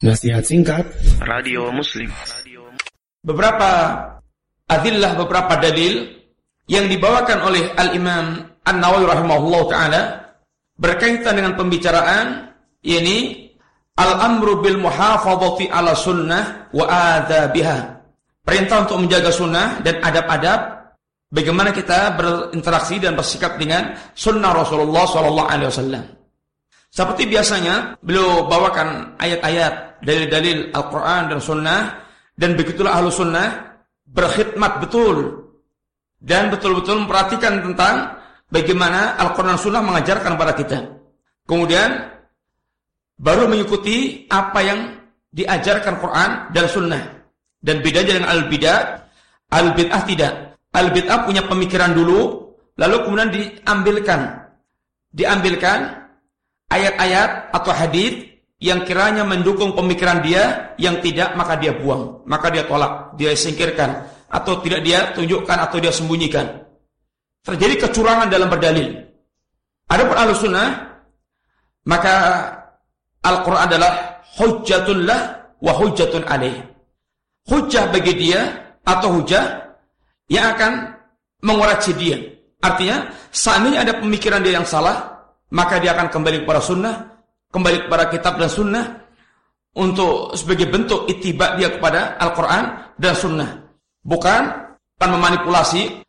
Nasihat singkat Radio Muslim Beberapa adillah, beberapa dalil yang dibawakan oleh Al-Imam An-Nawawi rahimahullah ta'ala berkaitan dengan pembicaraan yakni al-amru bil muhafadhati ala sunnah wa adabiha. Perintah untuk menjaga sunnah dan adab-adab bagaimana kita berinteraksi dan bersikap dengan sunnah Rasulullah sallallahu alaihi wasallam. Seperti biasanya, beliau bawakan ayat-ayat dalil-dalil Al-Quran dan Sunnah dan begitulah ahlu sunnah berkhidmat betul dan betul-betul memperhatikan tentang bagaimana Al-Quran dan Sunnah mengajarkan kepada kita. Kemudian baru mengikuti apa yang diajarkan Quran dan Sunnah. Dan bedanya dengan Al-Bidah, Al-Bid'ah tidak. Al-Bid'ah punya pemikiran dulu, lalu kemudian diambilkan. Diambilkan ayat-ayat atau hadis yang kiranya mendukung pemikiran dia, yang tidak maka dia buang, maka dia tolak, dia singkirkan, atau tidak dia tunjukkan atau dia sembunyikan. Terjadi kecurangan dalam berdalil. Adapun ahlu sunnah, maka Al-Quran adalah hujjatullah wa hujjatun alaih. Hujjah bagi dia atau hujjah yang akan mengoreksi dia. Artinya, seandainya ada pemikiran dia yang salah, maka dia akan kembali kepada sunnah, kembali kepada kitab dan sunnah untuk sebagai bentuk itiba dia kepada Al-Quran dan sunnah. Bukan bukan memanipulasi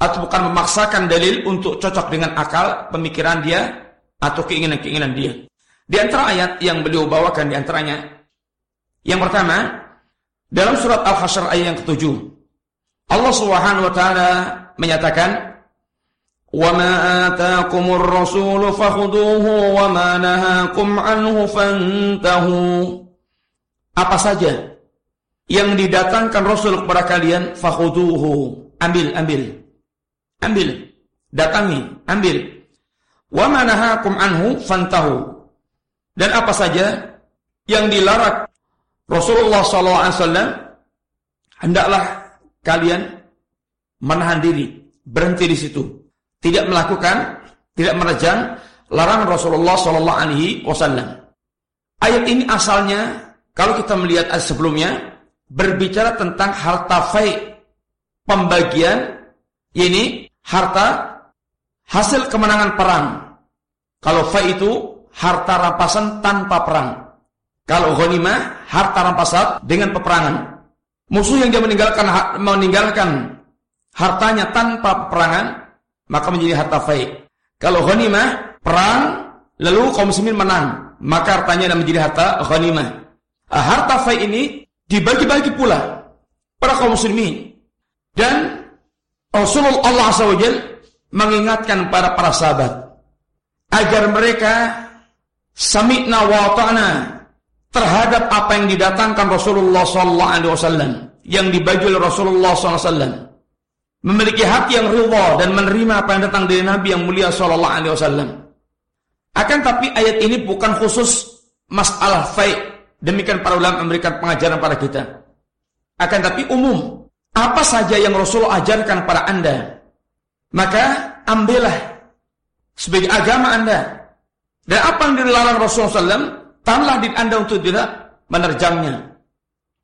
atau bukan memaksakan dalil untuk cocok dengan akal pemikiran dia atau keinginan-keinginan dia. Di antara ayat yang beliau bawakan di antaranya yang pertama dalam surat Al-Hasyr ayat yang ketujuh Allah Subhanahu wa taala menyatakan وما آتاكم الرسول فخذوه وما نهاكم عنه فانتهوا apa saja yang didatangkan Rasul kepada kalian fakhuduhu ambil ambil ambil datangi ambil wa manahakum anhu fantahu dan apa saja yang dilarang Rasulullah SAW hendaklah kalian menahan diri berhenti di situ tidak melakukan, tidak merejang larangan Rasulullah Shallallahu Alaihi Wasallam. Ayat ini asalnya kalau kita melihat ayat sebelumnya berbicara tentang harta fai pembagian ini harta hasil kemenangan perang. Kalau fai itu harta rampasan tanpa perang. Kalau ghanimah harta rampasan dengan peperangan. Musuh yang dia meninggalkan meninggalkan hartanya tanpa peperangan maka menjadi harta faik. Kalau ghanimah, perang, lalu kaum muslimin menang, maka hartanya dan menjadi harta ghanimah. Ah, harta faik ini dibagi-bagi pula para kaum muslimin. Dan Rasulullah SWT mengingatkan para para sahabat agar mereka sami'na wa ta'na terhadap apa yang didatangkan Rasulullah SAW yang dibagi oleh Rasulullah SAW memiliki hati yang ridha dan menerima apa yang datang dari Nabi yang mulia sallallahu alaihi wasallam. Akan tapi ayat ini bukan khusus masalah faid. Demikian para ulama memberikan pengajaran pada kita. Akan tapi umum, apa saja yang Rasulullah ajarkan pada Anda, maka ambillah sebagai agama Anda. Dan apa yang dilarang Rasulullah SAW, tanlah di Anda untuk tidak menerjangnya.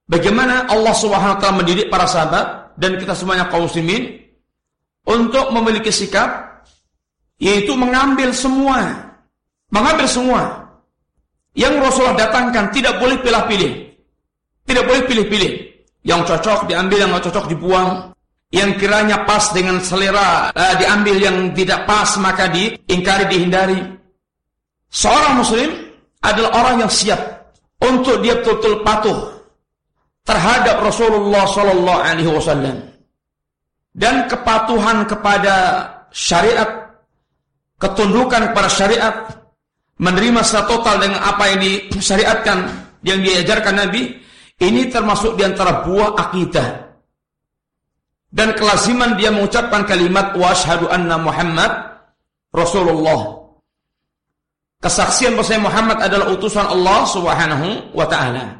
Bagaimana Allah SWT mendidik para sahabat dan kita semuanya kaum muslimin untuk memiliki sikap yaitu mengambil semua mengambil semua yang Rasulullah datangkan tidak boleh pilih-pilih tidak boleh pilih-pilih. Yang cocok diambil yang cocok dibuang. Yang kiranya pas dengan selera uh, diambil yang tidak pas maka diingkari dihindari. Seorang muslim adalah orang yang siap untuk dia betul-betul patuh terhadap Rasulullah Sallallahu Alaihi Wasallam dan kepatuhan kepada syariat, ketundukan kepada syariat, menerima secara total dengan apa yang disyariatkan, yang diajarkan Nabi, ini termasuk di antara buah akidah. Dan kelaziman dia mengucapkan kalimat washadu anna Muhammad Rasulullah. Kesaksian bahwa Muhammad adalah utusan Allah Subhanahu wa taala.